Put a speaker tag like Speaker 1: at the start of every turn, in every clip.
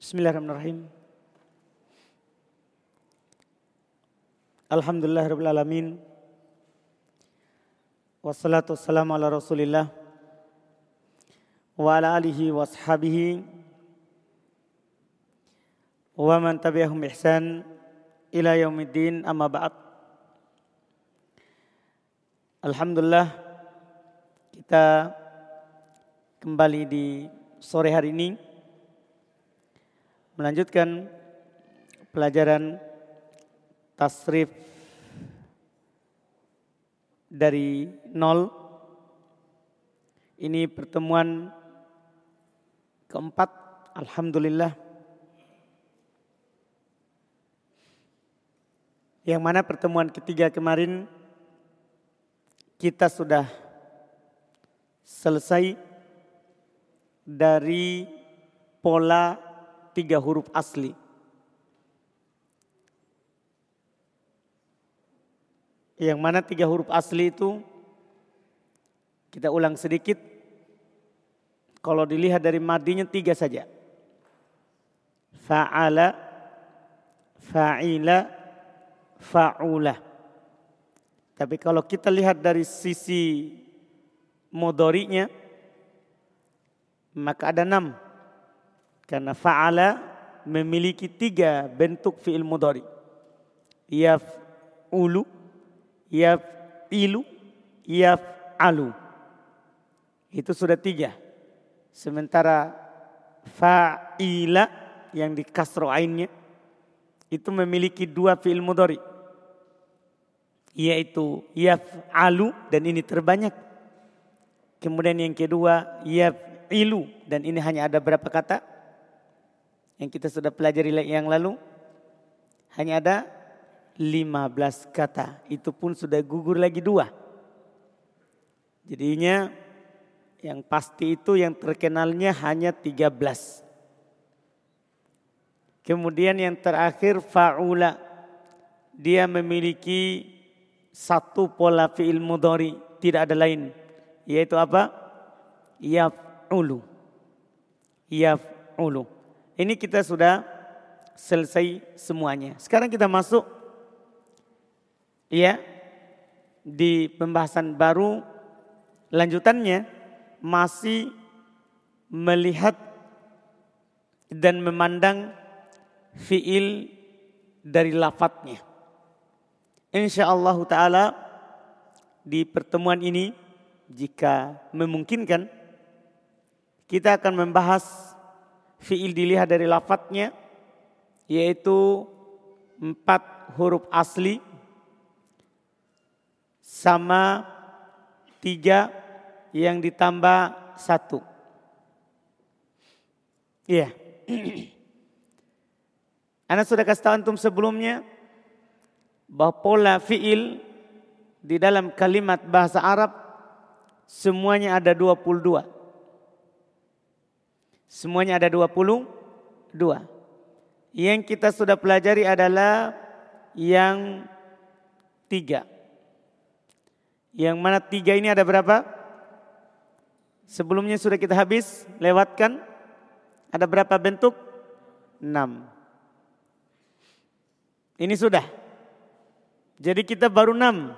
Speaker 1: Bismillahirrahmanirrahim. Alhamdulillah Rabbil Alamin. Wassalatu wassalamu ala rasulillah. Wa ala alihi wa ashabihi. Wa man tabi'ahum ihsan ila yaumiddin amma ba'd. Alhamdulillah kita kembali di sore hari ini melanjutkan pelajaran tasrif dari nol. Ini pertemuan keempat, Alhamdulillah. Yang mana pertemuan ketiga kemarin kita sudah selesai dari pola tiga huruf asli. Yang mana tiga huruf asli itu kita ulang sedikit. Kalau dilihat dari madinya tiga saja. Fa'ala, fa'ila, fa'ula. Tapi kalau kita lihat dari sisi modorinya, maka ada enam. Karena fa'ala memiliki tiga bentuk fi'il mudori. Yaf'ulu, yaf'ilu, yaf'alu. Itu sudah tiga. Sementara fa'ila yang di kasro ainnya itu memiliki dua fi'il mudori. Yaitu yaf'alu dan ini terbanyak. Kemudian yang kedua yaf'ilu dan ini hanya ada berapa kata? Yang kita sudah pelajari yang lalu. Hanya ada 15 kata. Itu pun sudah gugur lagi dua. Jadinya yang pasti itu yang terkenalnya hanya 13. Kemudian yang terakhir fa'ula. Dia memiliki satu pola fi'il mudhari, tidak ada lain. Yaitu apa? Yaf'ulu. Yaf'ulu. Ini kita sudah selesai semuanya. Sekarang kita masuk ya di pembahasan baru lanjutannya masih melihat dan memandang fiil dari lafadznya. Insya Allah Ta'ala di pertemuan ini jika memungkinkan kita akan membahas fiil dilihat dari lafadznya yaitu empat huruf asli sama tiga yang ditambah satu. Iya. Anda sudah kasih tahu antum sebelumnya bahwa pola fiil di dalam kalimat bahasa Arab semuanya ada 22. Semuanya ada 22. Yang kita sudah pelajari adalah yang tiga. Yang mana tiga ini ada berapa? Sebelumnya sudah kita habis lewatkan. Ada berapa bentuk? Enam. Ini sudah. Jadi kita baru enam.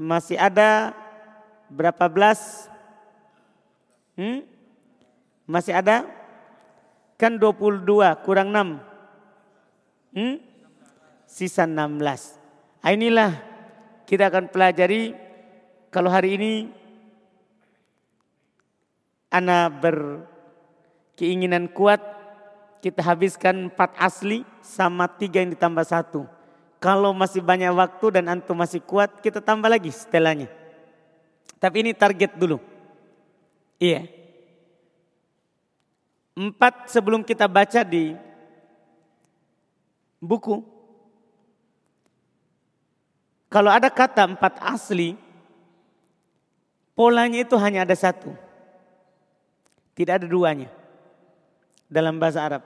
Speaker 1: Masih ada berapa belas? Hmm? Masih ada? Kan 22 kurang 6. Hmm? Sisa 16. Nah, inilah kita akan pelajari kalau hari ini Ana berkeinginan kuat kita habiskan empat asli sama tiga yang ditambah satu. Kalau masih banyak waktu dan antum masih kuat kita tambah lagi setelahnya. Tapi ini target dulu. Iya. Empat sebelum kita baca di buku. Kalau ada kata empat asli, polanya itu hanya ada satu. Tidak ada duanya dalam bahasa Arab.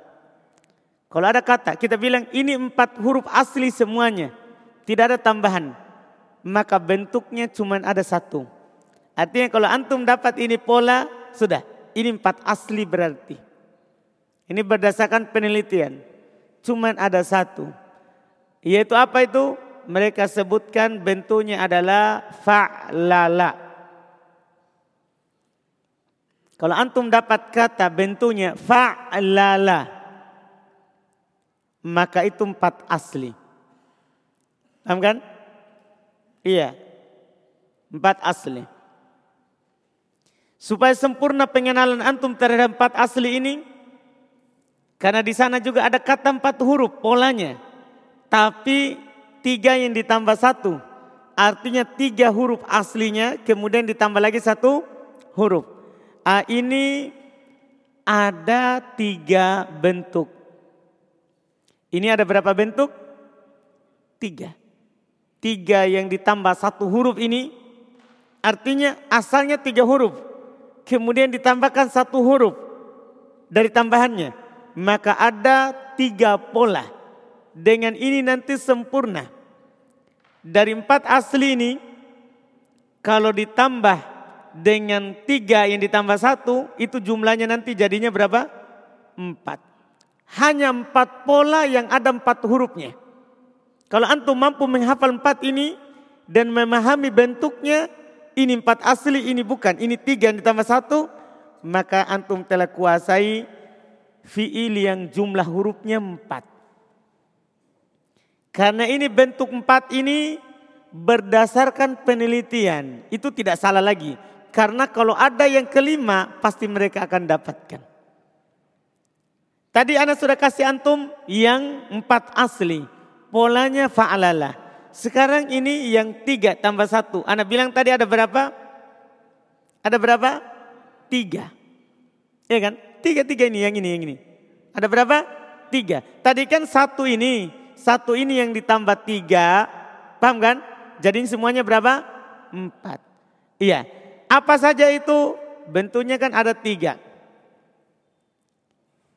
Speaker 1: Kalau ada kata, kita bilang ini empat huruf asli semuanya. Tidak ada tambahan. Maka bentuknya cuma ada satu. Artinya kalau antum dapat ini pola, sudah. Ini empat asli berarti. Ini berdasarkan penelitian. Cuman ada satu. Yaitu apa itu? Mereka sebutkan bentuknya adalah fa'lala. Kalau antum dapat kata bentuknya fa'lala. Maka itu empat asli. Paham kan? Iya. Empat asli. Supaya sempurna pengenalan antum terhadap empat asli ini. Karena di sana juga ada kata empat huruf polanya. Tapi tiga yang ditambah satu. Artinya tiga huruf aslinya kemudian ditambah lagi satu huruf. A ini ada tiga bentuk. Ini ada berapa bentuk? Tiga. Tiga yang ditambah satu huruf ini artinya asalnya tiga huruf kemudian ditambahkan satu huruf dari tambahannya. Maka ada tiga pola. Dengan ini nanti sempurna. Dari empat asli ini, kalau ditambah dengan tiga yang ditambah satu, itu jumlahnya nanti jadinya berapa? Empat. Hanya empat pola yang ada empat hurufnya. Kalau antum mampu menghafal empat ini dan memahami bentuknya, ini empat asli, ini bukan. Ini tiga yang ditambah satu. Maka antum telah kuasai fi'il yang jumlah hurufnya empat. Karena ini bentuk empat ini berdasarkan penelitian. Itu tidak salah lagi. Karena kalau ada yang kelima pasti mereka akan dapatkan. Tadi anak sudah kasih antum yang empat asli. Polanya fa'alalah. Sekarang ini yang tiga tambah satu. Anda bilang tadi ada berapa? Ada berapa? Tiga. Ya kan? Tiga, tiga ini, yang ini, yang ini. Ada berapa? Tiga. Tadi kan satu ini. Satu ini yang ditambah tiga. Paham kan? Jadi semuanya berapa? Empat. Iya. Apa saja itu? Bentuknya kan ada tiga.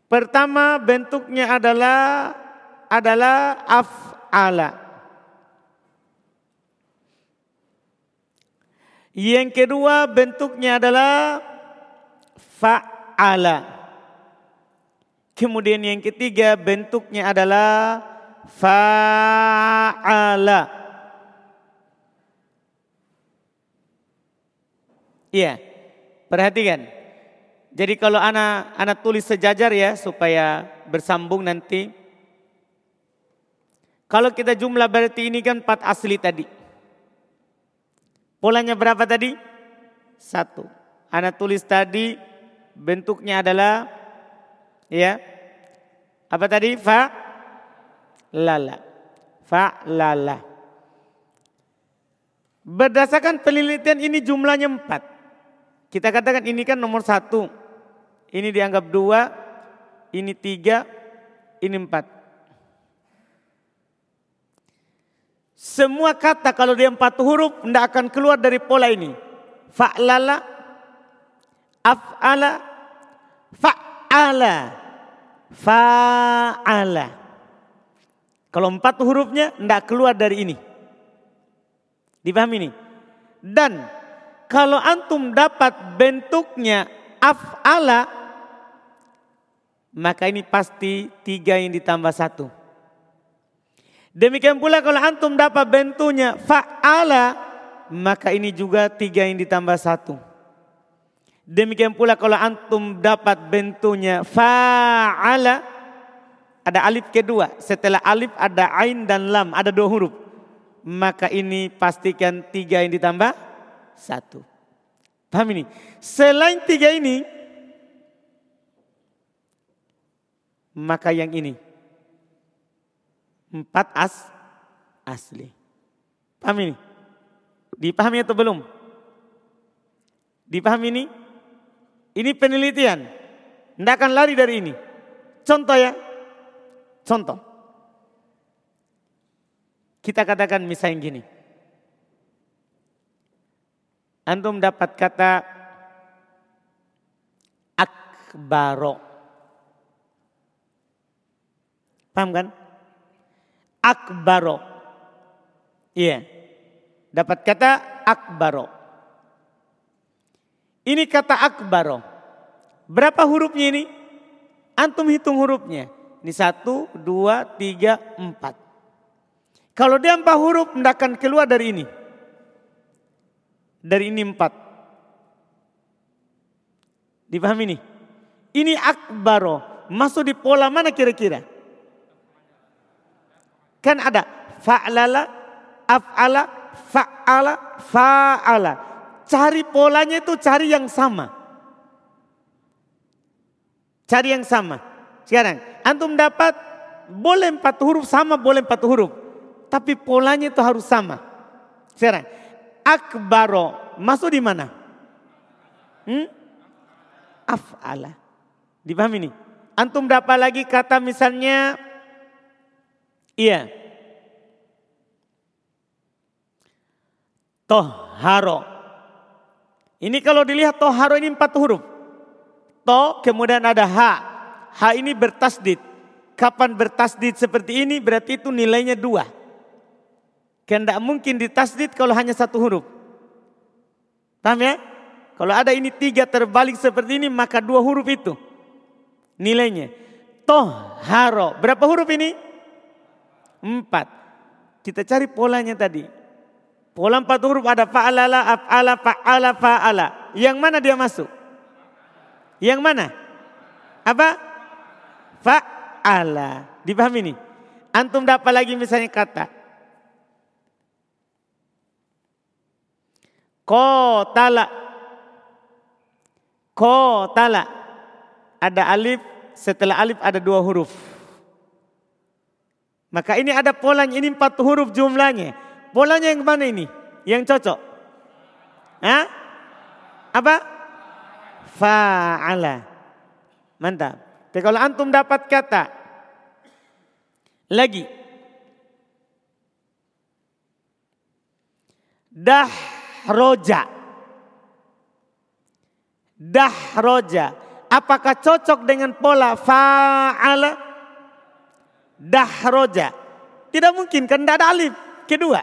Speaker 1: Pertama bentuknya adalah adalah af'ala. Yang kedua bentuknya adalah fa'ala. Kemudian yang ketiga bentuknya adalah fa'ala. Iya, perhatikan. Jadi kalau anak anak tulis sejajar ya supaya bersambung nanti. Kalau kita jumlah berarti ini kan empat asli tadi. Polanya berapa tadi? Satu. Anak tulis tadi bentuknya adalah ya apa tadi fa lala fa lala. Berdasarkan penelitian ini jumlahnya empat. Kita katakan ini kan nomor satu. Ini dianggap dua, ini tiga, ini empat. Semua kata kalau dia empat huruf tidak akan keluar dari pola ini. Fa'lala, af'ala, fa'ala, fa'ala. Kalau empat hurufnya tidak keluar dari ini. Dipahami ini? Dan kalau antum dapat bentuknya af'ala, maka ini pasti tiga yang ditambah satu. Demikian pula kalau antum dapat bentuknya fa'ala, maka ini juga tiga yang ditambah satu. Demikian pula kalau antum dapat bentuknya fa'ala, ada alif kedua. Setelah alif ada ain dan lam, ada dua huruf. Maka ini pastikan tiga yang ditambah satu. Paham ini? Selain tiga ini, maka yang ini Empat as asli. Paham ini? Dipahami atau belum? Dipahami ini? Ini penelitian. Tidak akan lari dari ini. Contoh ya. Contoh. Kita katakan misalnya gini. Antum dapat kata akbaro. Paham kan? akbaro. Iya. Dapat kata akbaro. Ini kata akbaro. Berapa hurufnya ini? Antum hitung hurufnya. Ini satu, dua, tiga, empat. Kalau dia empat huruf, tidak akan keluar dari ini. Dari ini empat. Dipahami nih? Ini akbaro. Masuk di pola mana kira-kira? Kan ada fa'lala, af'ala, fa'ala, fa'ala. Cari polanya itu cari yang sama. Cari yang sama. Sekarang, antum dapat boleh empat huruf sama, boleh empat huruf. Tapi polanya itu harus sama. Sekarang, akbaro masuk di mana? Hmm? Af'ala. Dipahami nih? Antum dapat lagi kata misalnya, iya. Toharo. Ini kalau dilihat toharo ini empat huruf. To kemudian ada ha. Ha ini bertasdid. Kapan bertasdid seperti ini berarti itu nilainya dua. Tidak mungkin ditasdid kalau hanya satu huruf. Paham ya? Kalau ada ini tiga terbalik seperti ini maka dua huruf itu nilainya. Toharo. Berapa huruf ini? Empat. Kita cari polanya tadi. Pola empat huruf ada fa'alala, af'ala, fa'ala, fa'ala. Yang mana dia masuk? Yang mana? Apa? Fa'ala. Dipahami nih? Antum dapat lagi misalnya kata. Kotala. Kotala. Ada alif, setelah alif ada dua huruf. Maka ini ada polanya, ini empat huruf jumlahnya. Polanya yang mana ini? Yang cocok? Hah? Apa? Fa'ala. Mantap. Tapi kalau antum dapat kata lagi dahroja dahroja apakah cocok dengan pola fa'ala dahroja tidak mungkin kan tidak ada alif kedua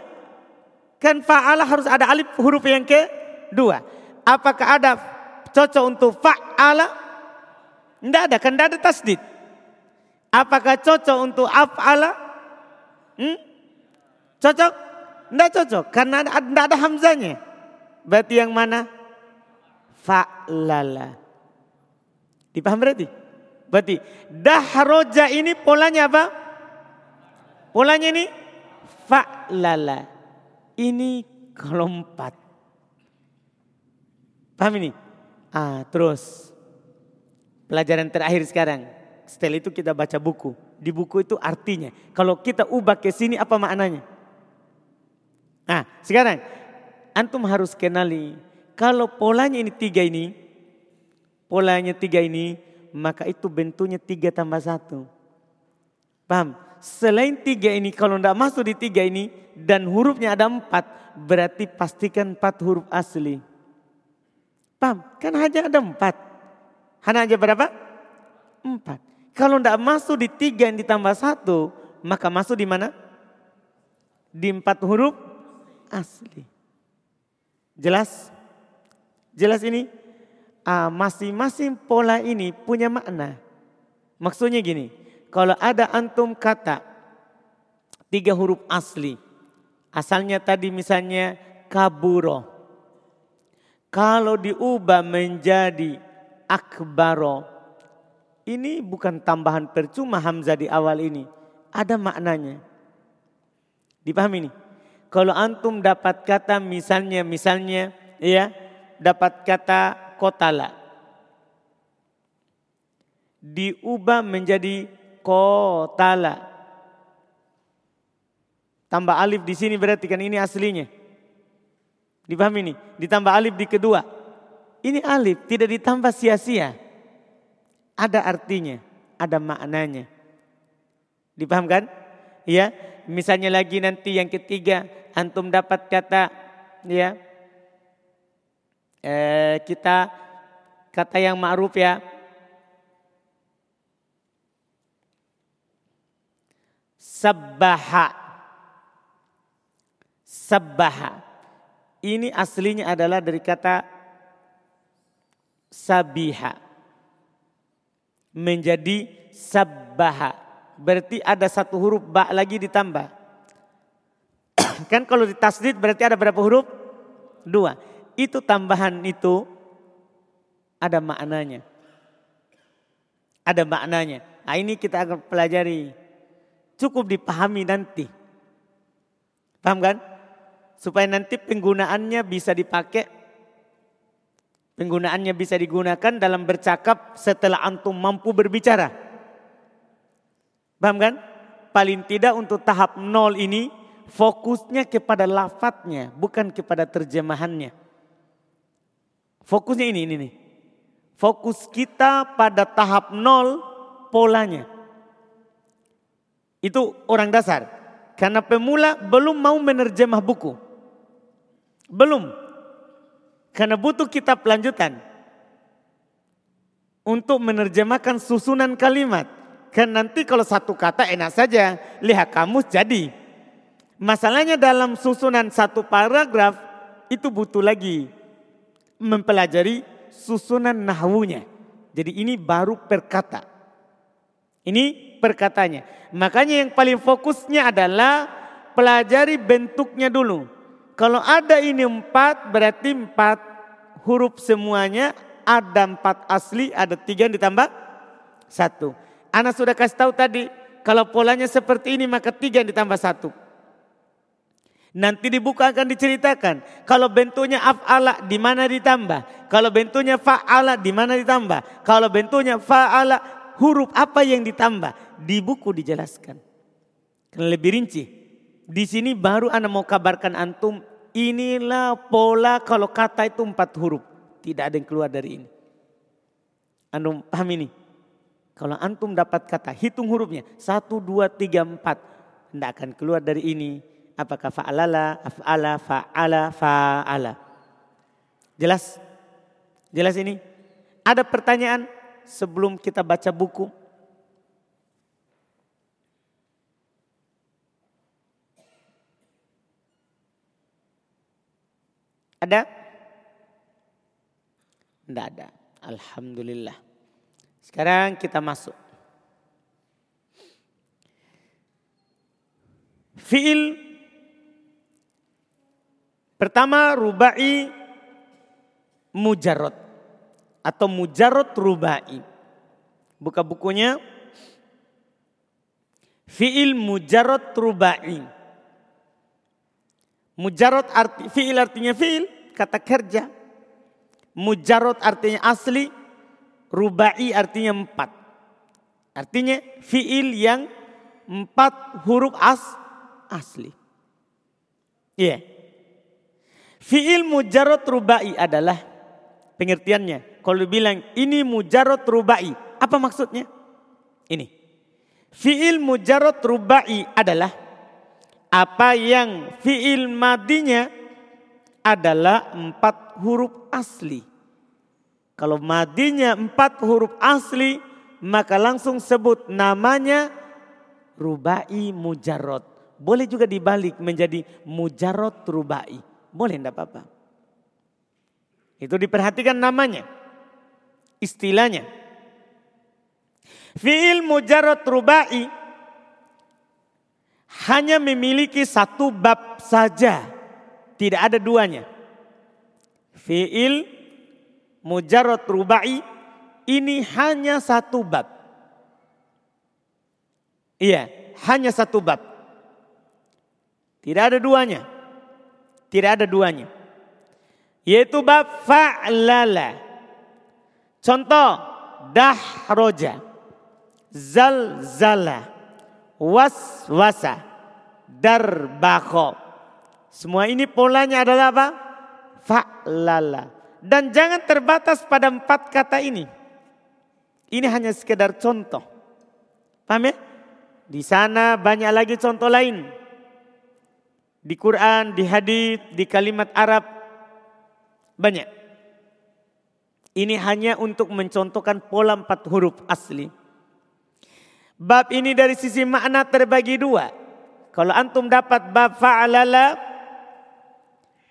Speaker 1: kan fa'ala harus ada alif huruf yang kedua apakah ada cocok untuk fa'ala? Tidak ada, kan tidak ada tasdid. Apakah cocok untuk af'ala? Hmm? Cocok? Tidak cocok, karena tidak ada hamzanya. Berarti yang mana? Fa'lala. Dipaham berarti? Berarti dahroja ini polanya apa? Polanya ini fa'lala. Ini kelompat. Paham ini? Ah, terus pelajaran terakhir sekarang. Setelah itu kita baca buku. Di buku itu artinya. Kalau kita ubah ke sini apa maknanya? Nah, sekarang antum harus kenali kalau polanya ini tiga ini, polanya tiga ini, maka itu bentuknya tiga tambah satu. Paham? Selain tiga ini, kalau tidak masuk di tiga ini dan hurufnya ada empat, berarti pastikan empat huruf asli. Paham? Kan hanya ada empat. Hanya aja berapa? Empat. Kalau tidak masuk di tiga yang ditambah satu, maka masuk di mana? Di empat huruf asli. Jelas? Jelas ini? Ah, masing-masing pola ini punya makna. Maksudnya gini, kalau ada antum kata tiga huruf asli, asalnya tadi misalnya kaburo, kalau diubah menjadi akbaro, ini bukan tambahan percuma Hamzah di awal ini. Ada maknanya. Dipahami ini? Kalau antum dapat kata misalnya, misalnya ya dapat kata kotala. Diubah menjadi kotala. Tambah alif di sini berarti kan ini aslinya. Dipahami ini? Ditambah alif di kedua. Ini alif tidak ditambah sia-sia. Ada artinya, ada maknanya. Dipahamkan? Ya, misalnya lagi nanti yang ketiga antum dapat kata ya eh, kita kata yang ma'ruf ya sabbaha sabbaha ini aslinya adalah dari kata sabiha. menjadi sabbaha. Berarti ada satu huruf ba lagi ditambah. kan kalau ditasdid berarti ada berapa huruf? Dua. Itu tambahan itu ada maknanya. Ada maknanya. Nah ini kita akan pelajari. Cukup dipahami nanti. Paham kan? Supaya nanti penggunaannya bisa dipakai. Penggunaannya bisa digunakan dalam bercakap setelah antum mampu berbicara. Paham kan? Paling tidak untuk tahap nol ini fokusnya kepada lafadznya bukan kepada terjemahannya. Fokusnya ini, ini nih. Fokus kita pada tahap nol polanya. Itu orang dasar. Karena pemula belum mau menerjemah buku. Belum. Karena butuh kitab lanjutan. Untuk menerjemahkan susunan kalimat. Kan nanti kalau satu kata enak saja. Lihat kamus jadi. Masalahnya dalam susunan satu paragraf itu butuh lagi mempelajari susunan nahwunya. Jadi ini baru perkata. Ini perkatanya. Makanya yang paling fokusnya adalah pelajari bentuknya dulu. Kalau ada ini empat berarti empat huruf semuanya. Ada empat asli, ada tiga yang ditambah satu. Anak sudah kasih tahu tadi, kalau polanya seperti ini maka tiga yang ditambah satu. Nanti dibuka akan diceritakan. Kalau bentuknya af'ala di mana ditambah. Kalau bentuknya fa'ala di mana ditambah. Kalau bentuknya fa'ala huruf apa yang ditambah. Di buku dijelaskan. Lebih rinci. Di sini baru anak mau kabarkan antum. Inilah pola kalau kata itu empat huruf. Tidak ada yang keluar dari ini. Antum paham ini? Kalau antum dapat kata, hitung hurufnya. Satu, dua, tiga, empat. Tidak akan keluar dari ini apakah fa'alala, af'ala, fa'ala, fa'ala. Jelas? Jelas ini? Ada pertanyaan sebelum kita baca buku? Ada? Tidak ada. Alhamdulillah. Sekarang kita masuk. Fi'il Pertama rubai mujarot atau mujarot rubai. Buka bukunya. Fi'il mujarot rubai. Mujarot arti fi'il artinya fi'il, kata kerja. Mujarot artinya asli, rubai artinya empat. Artinya fi'il yang empat huruf as asli. Iya. Yeah. Fi'il mujarot rubai adalah pengertiannya. Kalau dibilang ini mujarot rubai, apa maksudnya? Ini. Fi'il mujarot rubai adalah apa yang fi'il madinya adalah empat huruf asli. Kalau madinya empat huruf asli, maka langsung sebut namanya rubai mujarot. Boleh juga dibalik menjadi mujarot rubai. Boleh enggak apa-apa. Itu diperhatikan namanya. Istilahnya. Fi'il mujarrad rubai hanya memiliki satu bab saja. Tidak ada duanya. Fi'il mujarrad rubai ini hanya satu bab. Iya, hanya satu bab. Tidak ada duanya. Tidak ada duanya. Yaitu bab fa'lala. Contoh dahroja, zalzala, waswasa, darbako. Semua ini polanya adalah apa? Fa'lala. Dan jangan terbatas pada empat kata ini. Ini hanya sekedar contoh. Paham ya? Di sana banyak lagi contoh lain di Quran, di hadis, di kalimat Arab banyak. Ini hanya untuk mencontohkan pola empat huruf asli. Bab ini dari sisi makna terbagi dua. Kalau antum dapat bab fa'alala,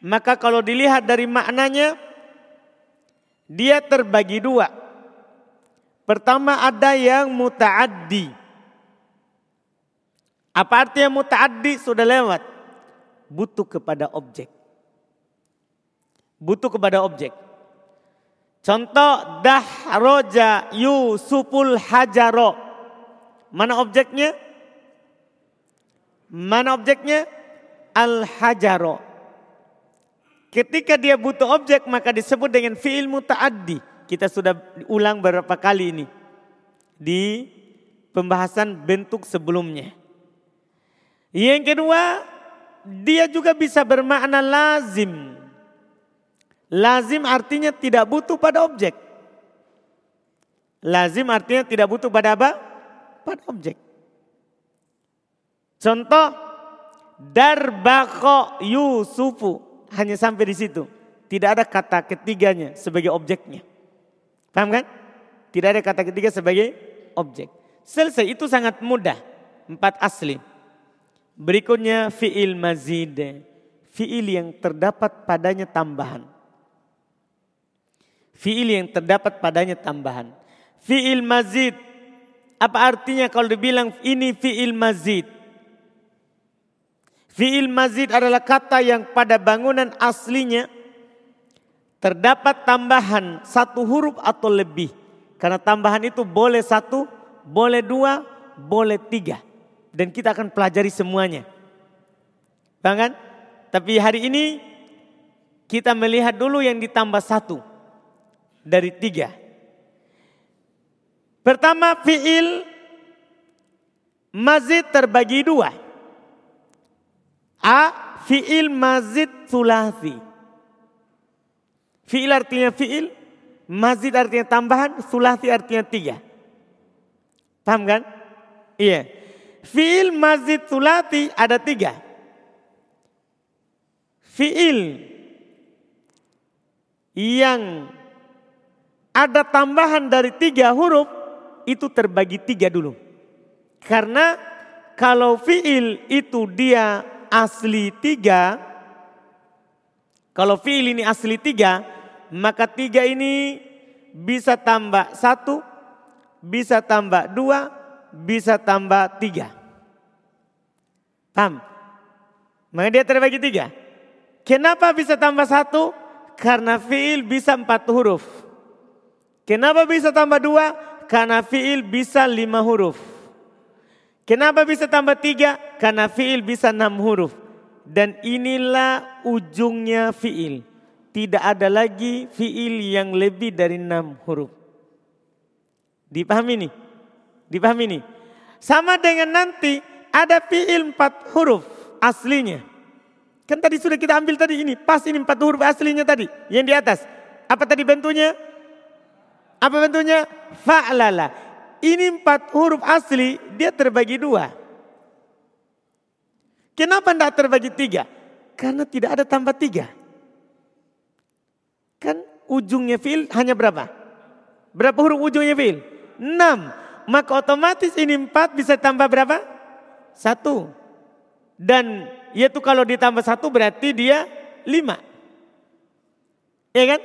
Speaker 1: maka kalau dilihat dari maknanya, dia terbagi dua. Pertama ada yang muta'addi. Apa artinya muta'addi? Sudah lewat. Butuh kepada objek. Butuh kepada objek. Contoh dahroja Yusuful hajaro. Mana objeknya? Mana objeknya? Al-hajaro. Ketika dia butuh objek maka disebut dengan fi'il muta'addi. Kita sudah ulang beberapa kali ini di pembahasan bentuk sebelumnya. Yang kedua, dia juga bisa bermakna lazim. Lazim artinya tidak butuh pada objek. Lazim artinya tidak butuh pada apa? Pada objek. Contoh, darbako Yusufu. Hanya sampai di situ. Tidak ada kata ketiganya sebagai objeknya. Paham kan? Tidak ada kata ketiga sebagai objek. Selesai itu sangat mudah. Empat asli. Berikutnya fi'il mazid. Fi'il yang terdapat padanya tambahan. Fi'il yang terdapat padanya tambahan. Fi'il mazid. Apa artinya kalau dibilang ini fi'il mazid? Fi'il mazid adalah kata yang pada bangunan aslinya terdapat tambahan satu huruf atau lebih. Karena tambahan itu boleh satu, boleh dua, boleh tiga. Dan kita akan pelajari semuanya. Bahkan, tapi hari ini kita melihat dulu yang ditambah satu dari tiga. Pertama fiil mazid terbagi dua. A fiil mazid sulasi. Fi'il artinya fi'il, mazid artinya tambahan, sulasi artinya tiga. Paham kan? Iya. Fi'il mazid sulati ada tiga. Fi'il yang ada tambahan dari tiga huruf itu terbagi tiga dulu. Karena kalau fi'il itu dia asli tiga, kalau fi'il ini asli tiga, maka tiga ini bisa tambah satu, bisa tambah dua, bisa tambah tiga. Paham? Maka dia terbagi tiga. Kenapa bisa tambah satu? Karena fiil bisa empat huruf. Kenapa bisa tambah dua? Karena fiil bisa lima huruf. Kenapa bisa tambah tiga? Karena fiil bisa enam huruf. Dan inilah ujungnya fiil tidak ada lagi fiil yang lebih dari enam huruf. Dipahami nih? Dipahami nih? Sama dengan nanti ada fiil empat huruf aslinya. Kan tadi sudah kita ambil tadi ini, pas ini empat huruf aslinya tadi, yang di atas. Apa tadi bentuknya? Apa bentuknya? Fa'lala. Ini empat huruf asli, dia terbagi dua. Kenapa tidak terbagi tiga? Karena tidak ada tambah tiga. Kan ujungnya fiil hanya berapa? Berapa huruf ujungnya fiil? Enam. Maka otomatis ini empat bisa tambah berapa? Satu. Dan yaitu kalau ditambah satu berarti dia lima. Ya kan?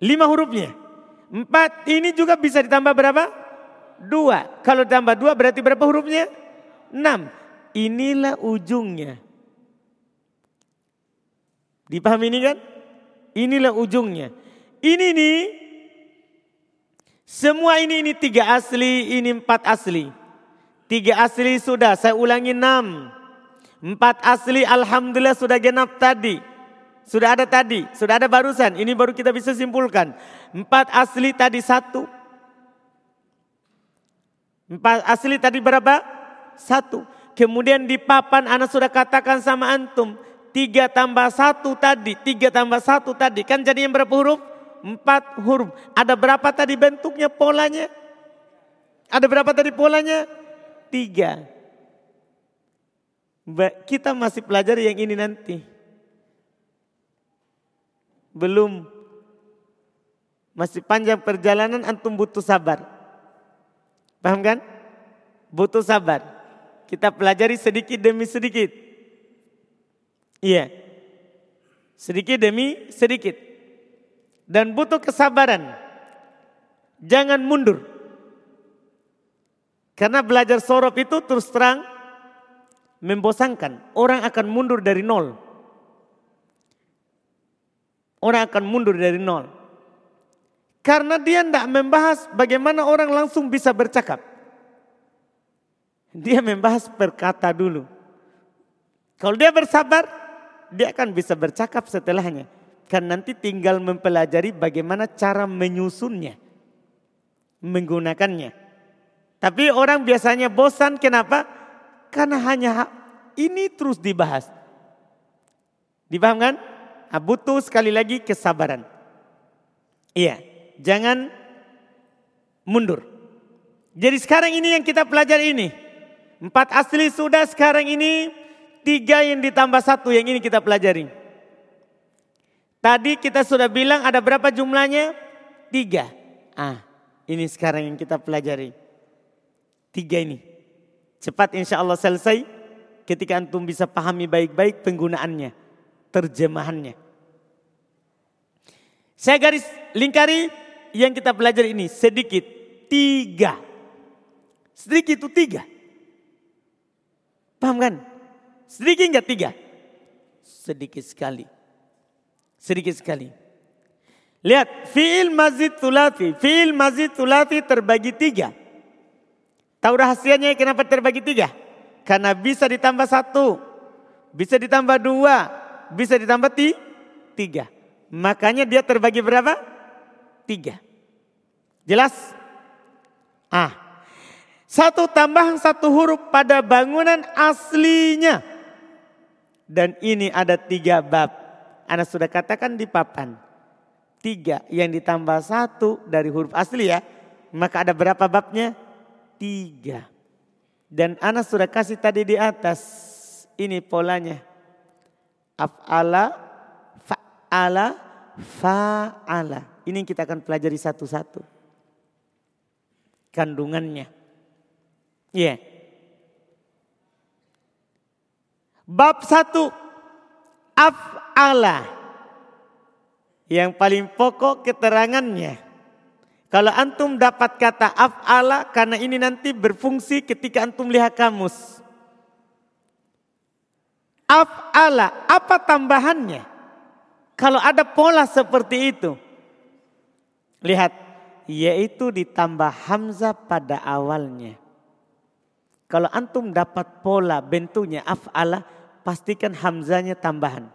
Speaker 1: Lima hurufnya. Empat ini juga bisa ditambah berapa? Dua. Kalau ditambah dua berarti berapa hurufnya? Enam. Inilah ujungnya. Dipahami ini kan? Inilah ujungnya. Ini nih, semua ini ini tiga asli, ini empat asli. Tiga asli sudah, saya ulangi enam. Empat asli alhamdulillah sudah genap tadi. Sudah ada tadi, sudah ada barusan. Ini baru kita bisa simpulkan. Empat asli tadi satu. Empat asli tadi berapa? Satu. Kemudian di papan anak sudah katakan sama antum. Tiga tambah satu tadi, tiga tambah satu tadi. Kan jadi yang berapa huruf? Empat huruf. Ada berapa tadi bentuknya, polanya? Ada berapa tadi polanya? Tiga. Kita masih pelajari yang ini nanti. Belum. Masih panjang perjalanan, antum butuh sabar. Paham kan? Butuh sabar. Kita pelajari sedikit demi sedikit. Iya. Sedikit demi sedikit. Dan butuh kesabaran. Jangan mundur. Karena belajar sorof itu terus terang membosankan. Orang akan mundur dari nol. Orang akan mundur dari nol. Karena dia tidak membahas bagaimana orang langsung bisa bercakap. Dia membahas perkata dulu. Kalau dia bersabar, dia akan bisa bercakap setelahnya. Kan nanti tinggal mempelajari bagaimana cara menyusunnya. Menggunakannya. Tapi orang biasanya bosan kenapa? Karena hanya ini terus dibahas. Dipahamkan? Nah, butuh sekali lagi kesabaran. Iya jangan mundur. Jadi sekarang ini yang kita pelajari ini. Empat asli sudah sekarang ini tiga yang ditambah satu yang ini kita pelajari. Tadi kita sudah bilang ada berapa jumlahnya? Tiga. Ah, ini sekarang yang kita pelajari. Tiga ini. Cepat insya Allah selesai ketika antum bisa pahami baik-baik penggunaannya, terjemahannya. Saya garis lingkari yang kita belajar ini sedikit. Tiga. Sedikit itu tiga. Paham kan? Sedikit enggak tiga? Sedikit sekali. Sedikit sekali. Lihat, fi'il mazid tulati. Fi'il mazid tulati terbagi tiga. Tahu rahasianya kenapa terbagi tiga? Karena bisa ditambah satu. Bisa ditambah dua. Bisa ditambah tiga. Makanya dia terbagi berapa? Tiga. Jelas? Ah, satu tambahan satu huruf pada bangunan aslinya. Dan ini ada tiga bab. Anda sudah katakan di papan. Tiga yang ditambah satu dari huruf asli ya. Maka ada berapa babnya? Tiga. Dan Ana sudah kasih tadi di atas. Ini polanya. Af'ala, fa'ala, fa'ala. Ini kita akan pelajari satu-satu kandungannya. Iya. Yeah. Bab satu af'ala. Yang paling pokok keterangannya. Kalau antum dapat kata af'ala karena ini nanti berfungsi ketika antum lihat kamus. Af'ala, apa tambahannya? Kalau ada pola seperti itu. Lihat, yaitu ditambah hamzah pada awalnya. Kalau antum dapat pola bentuknya af'ala, pastikan hamzanya tambahan.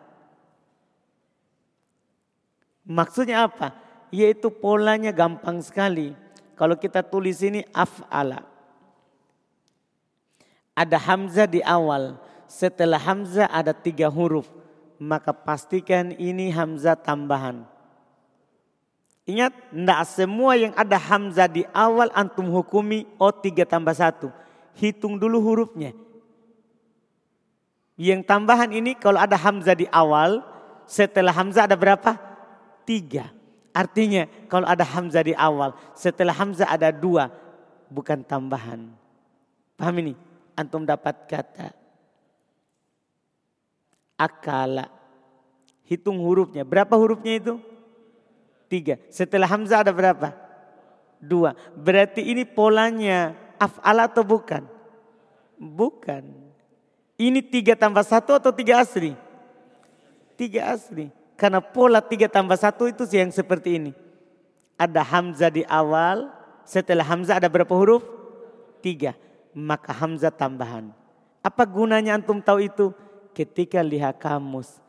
Speaker 1: Maksudnya apa? Yaitu polanya gampang sekali. Kalau kita tulis ini af'ala. Ada hamzah di awal. Setelah hamzah ada tiga huruf. Maka pastikan ini hamzah tambahan. Ingat, tidak semua yang ada hamzah di awal antum hukumi oh tiga tambah satu. Hitung dulu hurufnya. Yang tambahan ini kalau ada hamzah di awal, setelah hamzah ada berapa? Tiga. Artinya kalau ada hamzah di awal, setelah hamzah ada dua, bukan tambahan. Paham ini? Antum dapat kata akala. Hitung hurufnya. Berapa hurufnya itu? Tiga. Setelah Hamzah ada berapa? Dua. Berarti ini polanya af'al atau bukan? Bukan. Ini tiga tambah satu atau tiga asli? Tiga asli. Karena pola tiga tambah satu itu yang seperti ini. Ada Hamzah di awal. Setelah Hamzah ada berapa huruf? Tiga. Maka Hamzah tambahan. Apa gunanya antum tahu itu? Ketika lihat kamus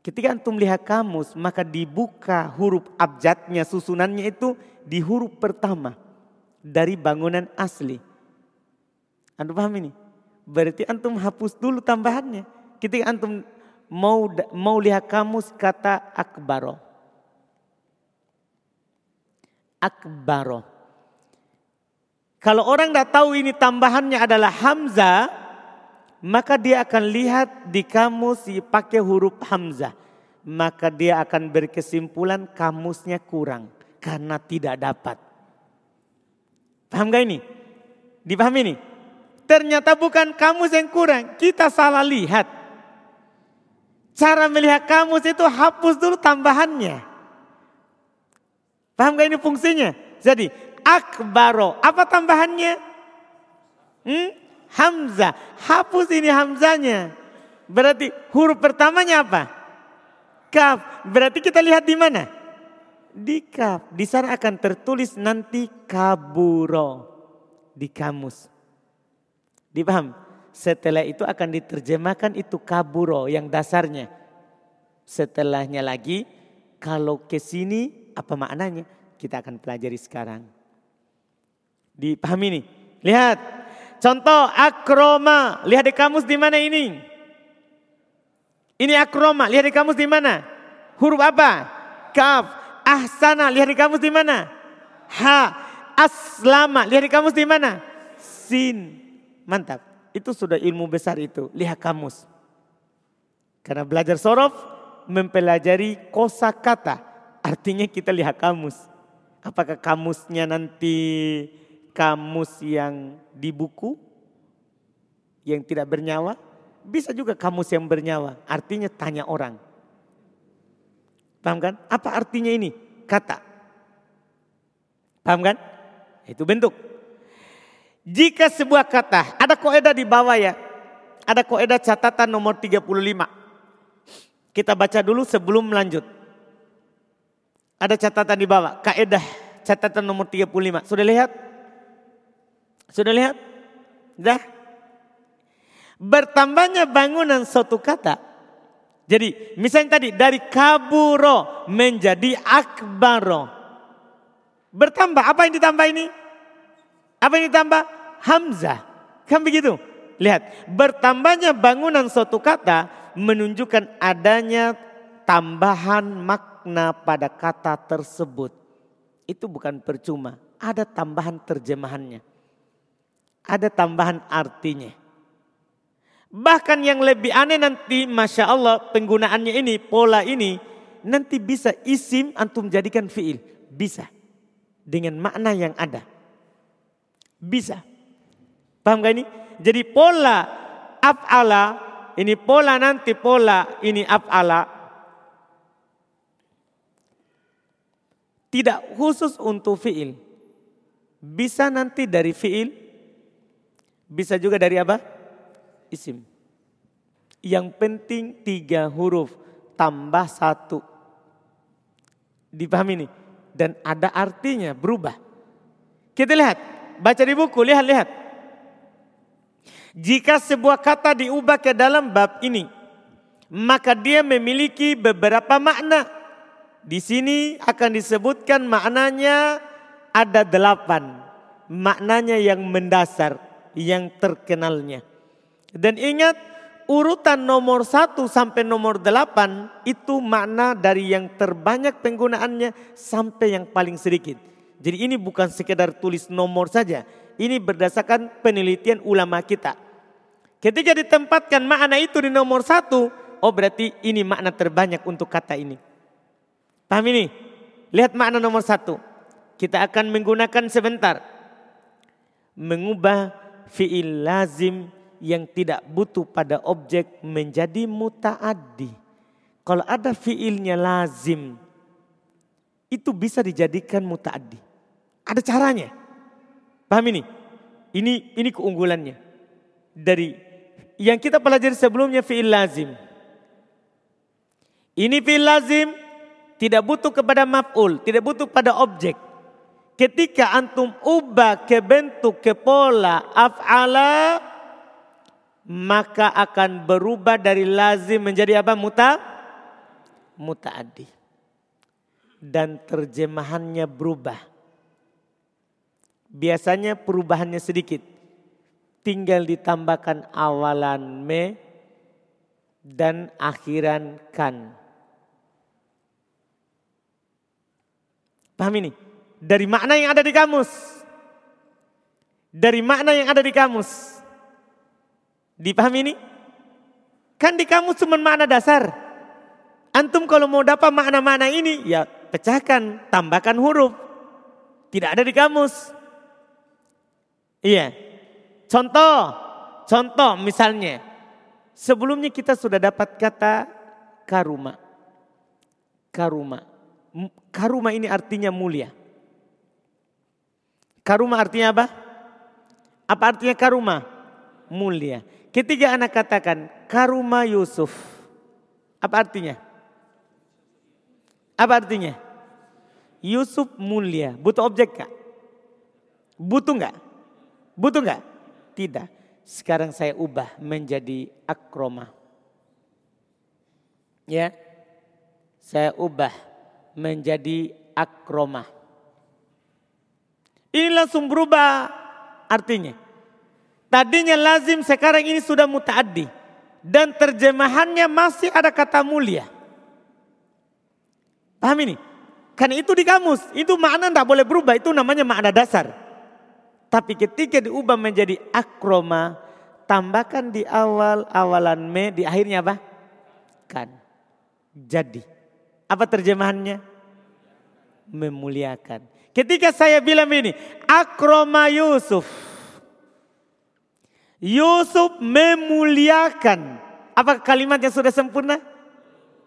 Speaker 1: Ketika antum lihat kamus, maka dibuka huruf abjadnya, susunannya itu di huruf pertama dari bangunan asli. Antum paham ini? Berarti antum hapus dulu tambahannya. Ketika antum mau mau lihat kamus kata akbaro. Akbaro. Kalau orang tidak tahu ini tambahannya adalah hamzah, maka dia akan lihat di kamus pakai huruf hamzah. Maka dia akan berkesimpulan kamusnya kurang karena tidak dapat. Paham gak ini? Dipahami ini? Ternyata bukan kamus yang kurang, kita salah lihat. Cara melihat kamus itu hapus dulu tambahannya. Paham gak ini fungsinya? Jadi akbaro. Apa tambahannya? Hmm? Hamzah. Hapus ini hamzanya. Berarti huruf pertamanya apa? Kaf. Berarti kita lihat di mana? Di kaf. Di sana akan tertulis nanti kaburo. Di kamus. Dipaham? Setelah itu akan diterjemahkan itu kaburo yang dasarnya. Setelahnya lagi kalau ke sini apa maknanya? Kita akan pelajari sekarang. Dipahami nih. Lihat. Contoh akroma. Lihat di kamus di mana ini? Ini akroma. Lihat di kamus di mana? Huruf apa? Kaf. Ahsana. Lihat di kamus di mana? Ha. Aslama. Lihat di kamus di mana? Sin. Mantap. Itu sudah ilmu besar itu. Lihat kamus. Karena belajar sorof mempelajari kosa kata. Artinya kita lihat kamus. Apakah kamusnya nanti kamus yang di buku yang tidak bernyawa? Bisa juga kamus yang bernyawa. Artinya tanya orang. Paham kan? Apa artinya ini? Kata. Paham kan? Itu bentuk. Jika sebuah kata, ada koedah di bawah ya. Ada koedah catatan nomor 35. Kita baca dulu sebelum lanjut. Ada catatan di bawah, kaedah catatan nomor 35. Sudah lihat? Sudah lihat? Dah? Bertambahnya bangunan suatu kata. Jadi misalnya tadi dari kaburo menjadi akbaro. Bertambah, apa yang ditambah ini? Apa yang ditambah? Hamzah. Kan begitu? Lihat, bertambahnya bangunan suatu kata menunjukkan adanya tambahan makna makna pada kata tersebut itu bukan percuma. Ada tambahan terjemahannya. Ada tambahan artinya. Bahkan yang lebih aneh nanti Masya Allah penggunaannya ini, pola ini. Nanti bisa isim antum jadikan fiil. Bisa. Dengan makna yang ada. Bisa. Paham gak ini? Jadi pola af'ala, ini pola nanti pola ini af'ala Tidak khusus untuk fiil. Bisa nanti dari fiil, bisa juga dari apa? Isim. Yang penting tiga huruf tambah satu. Dipahami nih. Dan ada artinya berubah. Kita lihat, baca di buku, lihat-lihat. Jika sebuah kata diubah ke dalam bab ini, maka dia memiliki beberapa makna. Di sini akan disebutkan maknanya ada delapan. Maknanya yang mendasar, yang terkenalnya. Dan ingat urutan nomor satu sampai nomor delapan itu makna dari yang terbanyak penggunaannya sampai yang paling sedikit. Jadi ini bukan sekedar tulis nomor saja. Ini berdasarkan penelitian ulama kita. Ketika ditempatkan makna itu di nomor satu, oh berarti ini makna terbanyak untuk kata ini. Paham ini? Lihat makna nomor satu. Kita akan menggunakan sebentar. Mengubah fi'il lazim yang tidak butuh pada objek menjadi muta'addi. Kalau ada fi'ilnya lazim, itu bisa dijadikan muta'addi. Ada caranya. Paham ini? Ini ini keunggulannya. Dari yang kita pelajari sebelumnya fi'il lazim. Ini fi'il lazim tidak butuh kepada maf'ul, tidak butuh pada objek. Ketika antum ubah ke bentuk, ke pola af'ala, maka akan berubah dari lazim menjadi apa? Muta? Muta'addi. Dan terjemahannya berubah. Biasanya perubahannya sedikit. Tinggal ditambahkan awalan me dan akhiran kan. Paham ini? Dari makna yang ada di kamus. Dari makna yang ada di kamus. Dipahami ini? Kan di kamus cuma makna dasar. Antum kalau mau dapat makna-makna ini, ya pecahkan, tambahkan huruf. Tidak ada di kamus. Iya. Contoh, contoh misalnya. Sebelumnya kita sudah dapat kata karuma. Karuma. Karuma ini artinya mulia. Karuma artinya apa? Apa artinya karuma? Mulia. Ketiga anak katakan karuma Yusuf. Apa artinya? Apa artinya? Yusuf mulia. Butuh objek gak? Butuh gak? Butuh gak? Tidak. Sekarang saya ubah menjadi akroma. Ya. Saya ubah menjadi akroma. Ini langsung berubah artinya. Tadinya lazim sekarang ini sudah mutaaddi. Dan terjemahannya masih ada kata mulia. Paham ini? Karena itu di kamus, itu makna tidak boleh berubah, itu namanya makna dasar. Tapi ketika diubah menjadi akroma, tambahkan di awal awalan me, di akhirnya apa? Kan. Jadi. Apa terjemahannya? Memuliakan. Ketika saya bilang ini, akroma Yusuf. Yusuf memuliakan. Apa kalimat yang sudah sempurna?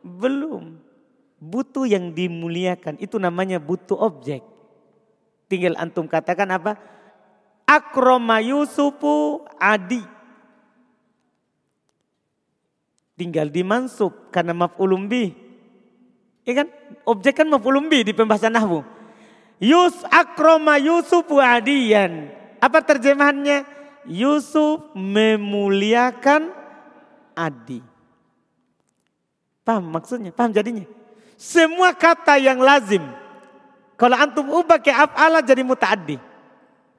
Speaker 1: Belum butuh yang dimuliakan itu namanya butuh objek. Tinggal antum katakan apa? Akroma Yusufu adi. Tinggal dimansub karena maf'ulum bi. Ya kan? Objek kan maf'ulum bi di pembahasan nahwu. Yus akroma Yusufu adiyan. Apa terjemahannya? Yusuf memuliakan Adi. Paham maksudnya? Paham jadinya? Semua kata yang lazim. Kalau antum ubah ke af'ala jadi muta'addi.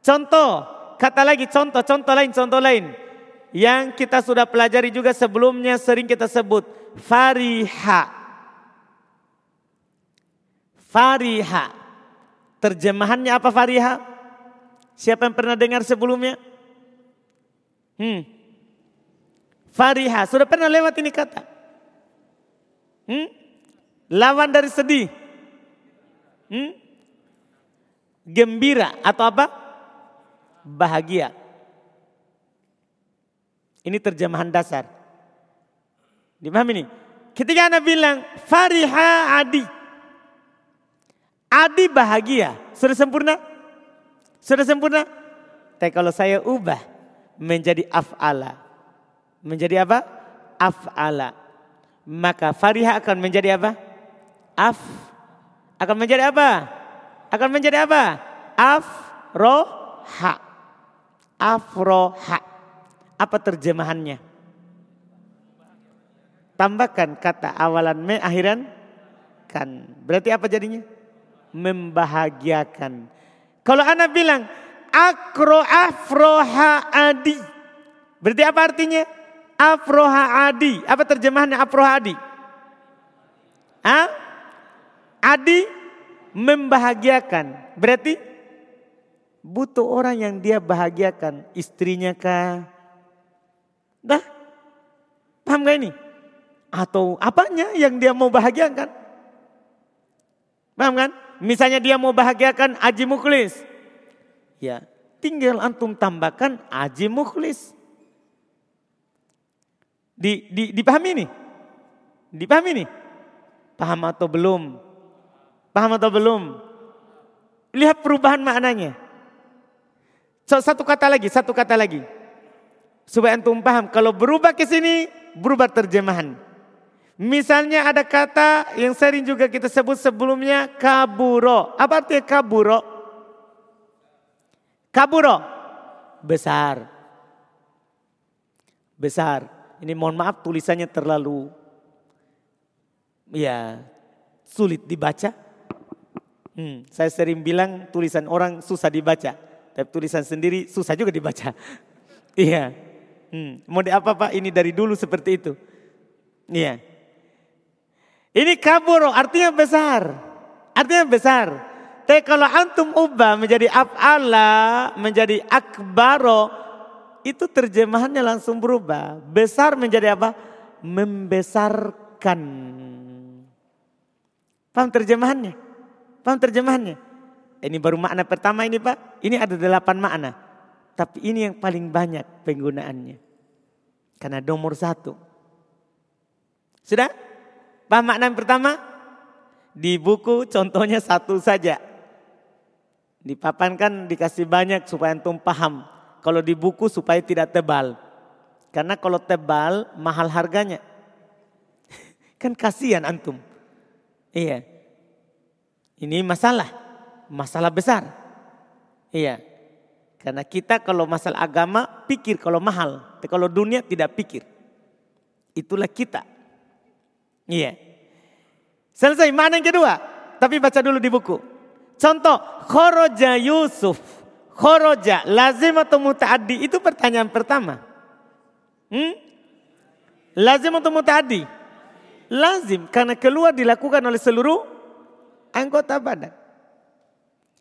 Speaker 1: Contoh, kata lagi contoh, contoh lain, contoh lain. Yang kita sudah pelajari juga sebelumnya sering kita sebut. Fariha. Fariha. Terjemahannya apa fariha? Siapa yang pernah dengar sebelumnya? Hmm. Fariha. Sudah pernah lewat ini kata? Hmm? Lawan dari sedih. Hmm? Gembira atau apa? Bahagia. Ini terjemahan dasar. Dipahami ini? Ketika Anda bilang Fariha Adi. Adi bahagia. Sudah sempurna? Sudah sempurna? Tapi kalau saya ubah menjadi af'ala. Menjadi apa? Af'ala. Maka Fariha akan menjadi apa? af akan menjadi apa? Akan menjadi apa? Afroha. Afroha. Apa terjemahannya? Tambahkan kata awalan me akhiran kan. Berarti apa jadinya? Membahagiakan. Kalau anak bilang akro afroha adi. Berarti apa artinya? Afroha adi. Apa terjemahannya afroha adi? Hah? Adi membahagiakan. Berarti butuh orang yang dia bahagiakan. Istrinya kah? Dah. Paham gak ini? Atau apanya yang dia mau bahagiakan? Paham kan? Misalnya dia mau bahagiakan Aji Muklis. Ya, tinggal antum tambahkan Aji Muklis. Di, di, dipahami nih? Dipahami nih? Paham atau belum? Paham atau belum? Lihat perubahan maknanya. So, satu kata lagi, satu kata lagi. Supaya antum paham, kalau berubah ke sini, berubah terjemahan. Misalnya ada kata yang sering juga kita sebut sebelumnya kaburo. Apa artinya kaburo? Kaburo, besar. Besar. Ini mohon maaf tulisannya terlalu ya sulit dibaca. Hmm, saya sering bilang tulisan orang susah dibaca, tapi tulisan sendiri susah juga dibaca. iya. Hmm, mau apa Pak? Ini dari dulu seperti itu. Iya. Ini kabur artinya besar. Artinya besar. Tapi kalau antum ubah menjadi af'ala, menjadi akbaro, itu terjemahannya langsung berubah. Besar menjadi apa? Membesarkan. Paham terjemahannya? Paham terjemahannya? Ini baru makna pertama ini Pak. Ini ada delapan makna. Tapi ini yang paling banyak penggunaannya. Karena nomor satu. Sudah? Paham makna yang pertama? Di buku contohnya satu saja. Di papan kan dikasih banyak supaya antum paham. Kalau di buku supaya tidak tebal. Karena kalau tebal mahal harganya. kan kasihan antum. Iya. Ini masalah. Masalah besar. Iya. Karena kita kalau masalah agama pikir kalau mahal. Tapi kalau dunia tidak pikir. Itulah kita. Iya. Selesai. Mana yang kedua? Tapi baca dulu di buku. Contoh. Khoroja Yusuf. Khoroja. Lazim atau muta'addi. Itu pertanyaan pertama. Hmm? Lazim atau muta'addi? Lazim. Karena keluar dilakukan oleh seluruh anggota badan.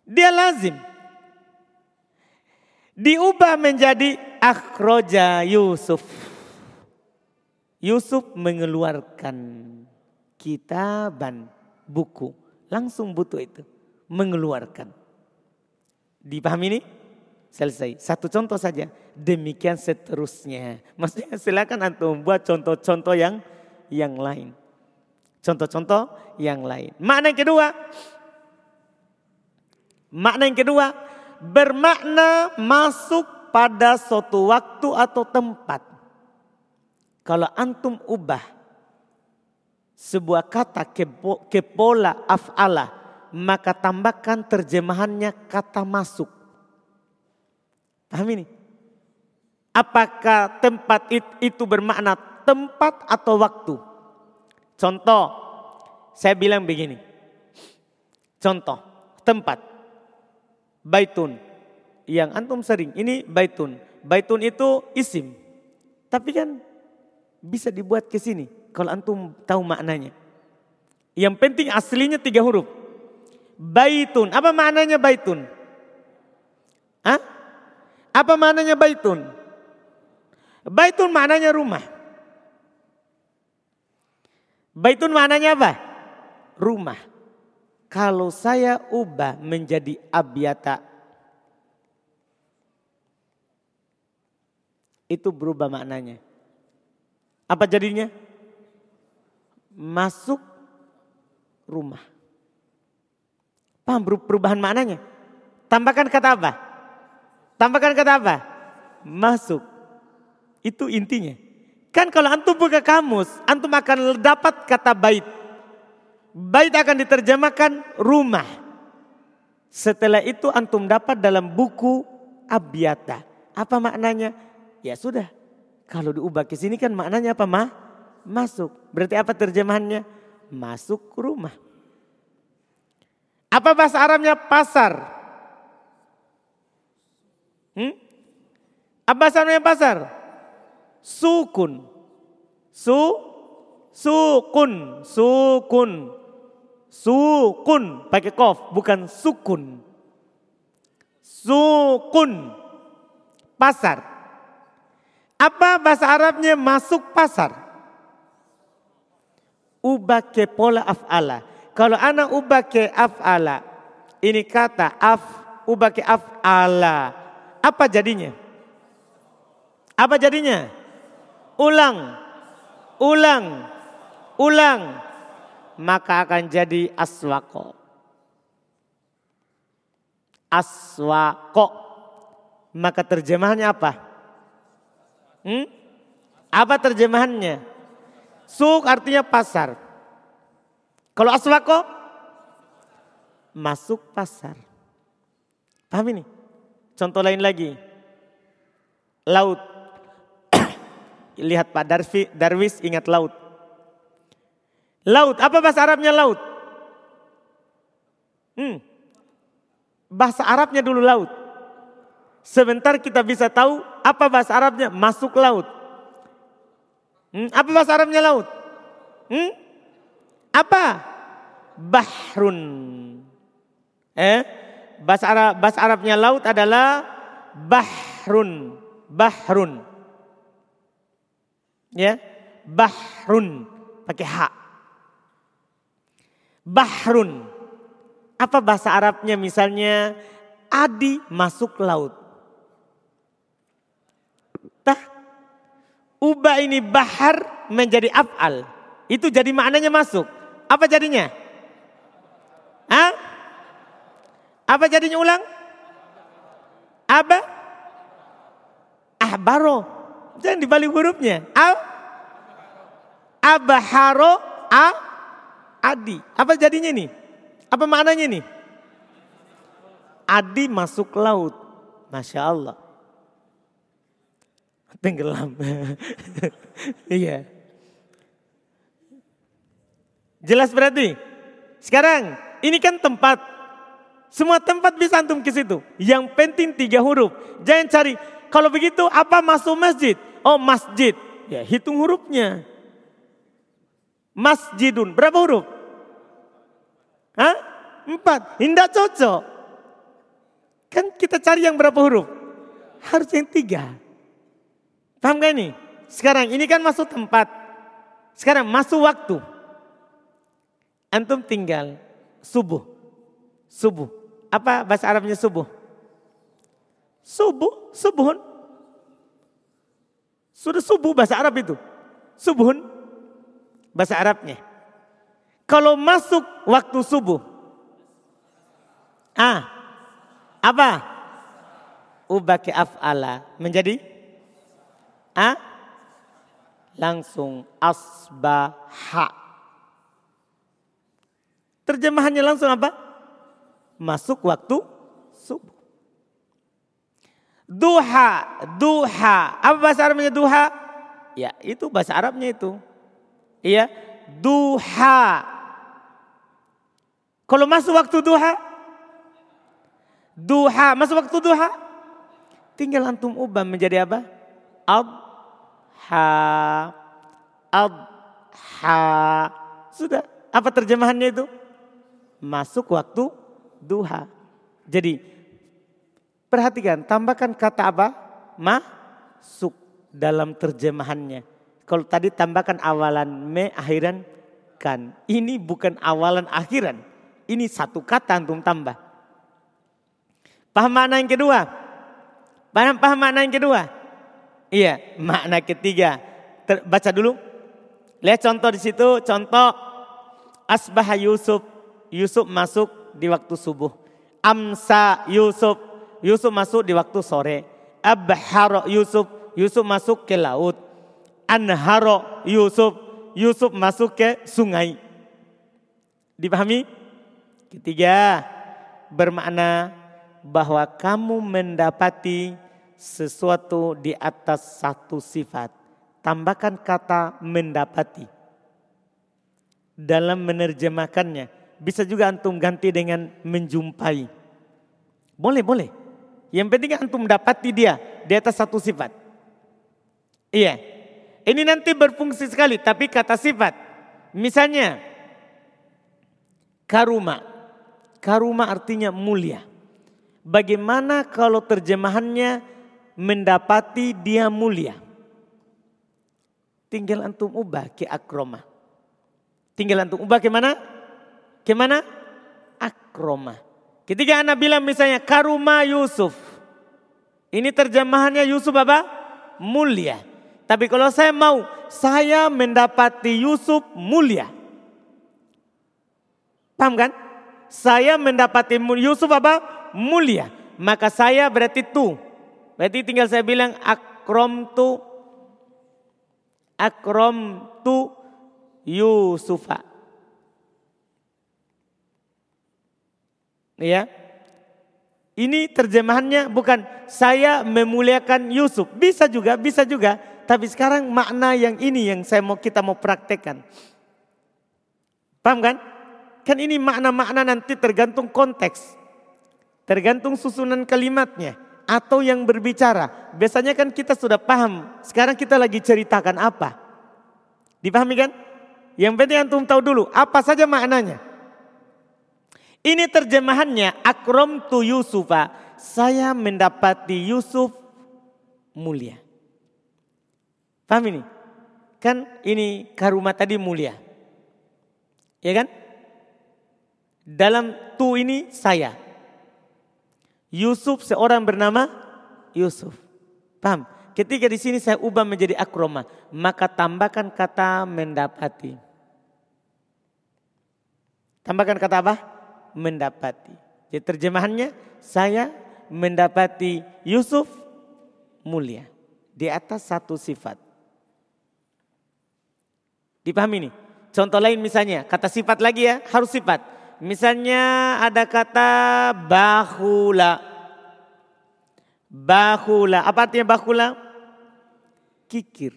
Speaker 1: Dia lazim. Diubah menjadi akhroja Yusuf. Yusuf mengeluarkan kitaban buku. Langsung butuh itu. Mengeluarkan. Dipahami ini? Selesai. Satu contoh saja. Demikian seterusnya. Maksudnya silakan antum buat contoh-contoh yang yang lain. Contoh-contoh yang lain. Makna yang kedua. Makna yang kedua. Bermakna masuk pada suatu waktu atau tempat. Kalau antum ubah sebuah kata ke pola af'ala, maka tambahkan terjemahannya kata masuk. Paham? Apakah tempat itu bermakna tempat atau waktu? Contoh, saya bilang begini. Contoh, tempat. Baitun. Yang antum sering, ini baitun. Baitun itu isim. Tapi kan bisa dibuat ke sini kalau antum tahu maknanya. Yang penting aslinya tiga huruf. Baitun. Apa maknanya baitun? Hah? Apa maknanya baitun? Baitun maknanya rumah. Baitun maknanya apa? Rumah. Kalau saya ubah menjadi abiata. Itu berubah maknanya. Apa jadinya? Masuk rumah. Paham perubahan maknanya? Tambahkan kata apa? Tambahkan kata apa? Masuk. Itu intinya. Kan kalau antum buka kamus, antum akan dapat kata bait. Bait akan diterjemahkan rumah. Setelah itu antum dapat dalam buku Abiata. Apa maknanya? Ya sudah, kalau diubah ke sini kan maknanya apa mah? Masuk. Berarti apa terjemahannya? Masuk rumah. Apa bahasa Arabnya pasar? Hmm? Apa bahasa Arabnya pasar? Sukun. Su sukun, sukun. Sukun pakai kof bukan sukun. Sukun. Pasar. Apa bahasa Arabnya masuk pasar? Ubah ke pola af'ala. Kalau anak ubah ke af'ala. Ini kata af, ubah ke af'ala. Apa jadinya? Apa jadinya? Ulang. Ulang. Ulang. Maka akan jadi aswako. Aswako. Maka terjemahannya apa? Hmm? Apa terjemahannya? Suk artinya pasar. Kalau aswako? Masuk pasar. Paham ini? Contoh lain lagi. Laut. Lihat Pak Darwi, Darwis ingat laut. Laut, apa bahasa Arabnya laut? Hmm. Bahasa Arabnya dulu laut. Sebentar kita bisa tahu apa bahasa Arabnya masuk laut. Hmm, apa bahasa Arabnya laut? Hmm? Apa? Bahrun. Eh? Bahasa Arab bahasa Arabnya laut adalah bahrun. Bahrun. Ya, bahrun pakai hak. Bahrun. Apa bahasa Arabnya misalnya Adi masuk laut. Ubah ini bahar menjadi af'al. Itu jadi maknanya masuk. Apa jadinya? Hah? Apa jadinya ulang? Aba? Ahbaro. Jangan dibalik hurufnya. Al? Abaharo a adi. Apa jadinya nih? Apa maknanya nih? Adi masuk laut. Masya Allah. Tenggelam. iya. Jelas berarti? Sekarang ini kan tempat. Semua tempat bisa antum ke situ. Yang penting tiga huruf. Jangan cari. Kalau begitu apa masuk masjid? Oh masjid. Ya hitung hurufnya. Masjidun. Berapa huruf? Hah? Empat. Tidak cocok. Kan kita cari yang berapa huruf? Harus yang tiga. Paham gak ini? Sekarang ini kan masuk tempat. Sekarang masuk waktu. Antum tinggal subuh. Subuh. Apa bahasa Arabnya subuh? Subuh, subuhun. Sudah subuh bahasa Arab itu. Subuhun. Bahasa Arabnya. Kalau masuk waktu subuh. Ah. Apa? Ubaki af'ala. Menjadi? Ah. Langsung asbaha. Terjemahannya langsung apa? Masuk waktu subuh. Duha, duha. Apa bahasa Arabnya duha? Ya itu bahasa Arabnya itu. Iya, duha. Kalau masuk waktu duha, duha, masuk waktu duha, tinggal antum ubah menjadi apa? Adha, adha. Sudah, apa terjemahannya itu? masuk waktu duha. Jadi perhatikan tambahkan kata apa? Masuk dalam terjemahannya. Kalau tadi tambahkan awalan me akhiran kan. Ini bukan awalan akhiran. Ini satu kata antum tambah. Paham makna yang kedua? Paham, paham makna yang kedua? Iya, makna ketiga. Ter, baca dulu. Lihat contoh di situ, contoh asbah Yusuf Yusuf masuk di waktu subuh. Amsa Yusuf, Yusuf masuk di waktu sore. Abharo Yusuf, Yusuf masuk ke laut. Anharo Yusuf, Yusuf masuk ke sungai. Dipahami? Ketiga, bermakna bahwa kamu mendapati sesuatu di atas satu sifat. Tambahkan kata mendapati. Dalam menerjemahkannya bisa juga antum ganti dengan menjumpai. Boleh, boleh. Yang penting antum dapati dia di atas satu sifat. Iya. Ini nanti berfungsi sekali, tapi kata sifat. Misalnya, karuma. Karuma artinya mulia. Bagaimana kalau terjemahannya mendapati dia mulia? Tinggal antum ubah ke akroma. Tinggal antum ubah ke mana? Gimana? Akroma. Ketika anak bilang misalnya karuma Yusuf. Ini terjemahannya Yusuf apa? Mulia. Tapi kalau saya mau, saya mendapati Yusuf mulia. Paham kan? Saya mendapati Yusuf apa? Mulia. Maka saya berarti tu. Berarti tinggal saya bilang akrom tu. Akrom tu Yusufa. Ya. Ini terjemahannya bukan saya memuliakan Yusuf. Bisa juga, bisa juga. Tapi sekarang makna yang ini yang saya mau kita mau praktekkan. Paham kan? Kan ini makna-makna nanti tergantung konteks. Tergantung susunan kalimatnya. Atau yang berbicara. Biasanya kan kita sudah paham. Sekarang kita lagi ceritakan apa. Dipahami kan? Yang penting antum tahu dulu apa saja maknanya. Ini terjemahannya akrom tu Yusufa. Saya mendapati Yusuf mulia. Paham ini? Kan ini karuma tadi mulia. Ya kan? Dalam tu ini saya. Yusuf seorang bernama Yusuf. Paham? Ketika di sini saya ubah menjadi akroma, maka tambahkan kata mendapati. Tambahkan kata apa? mendapati. Jadi terjemahannya saya mendapati Yusuf mulia di atas satu sifat. Dipahami nih? Contoh lain misalnya, kata sifat lagi ya, harus sifat. Misalnya ada kata bahula. Bahula, apa artinya bahula? Kikir.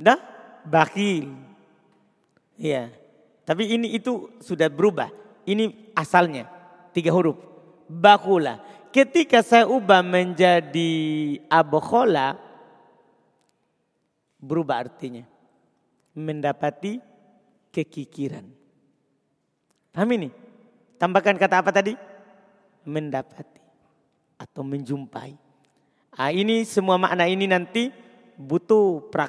Speaker 1: Dah? Bakhil. Iya. Tapi ini itu sudah berubah. Ini asalnya. Tiga huruf. Bahula. Ketika saya ubah menjadi abokhola, berubah artinya. Mendapati kekikiran. Paham ini? Tambahkan kata apa tadi? Mendapati atau menjumpai. Ah, ini semua makna ini nanti butuh praktek.